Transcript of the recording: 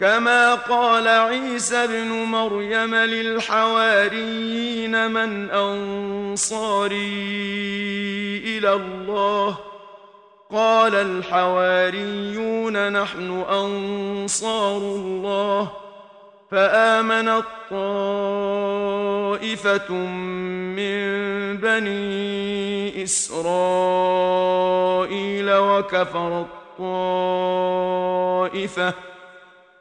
كما قال عيسى ابن مريم للحواريين من انصاري إلى الله قال الحواريون نحن انصار الله فامنت طائفه من بني اسرائيل وكفرت طائفه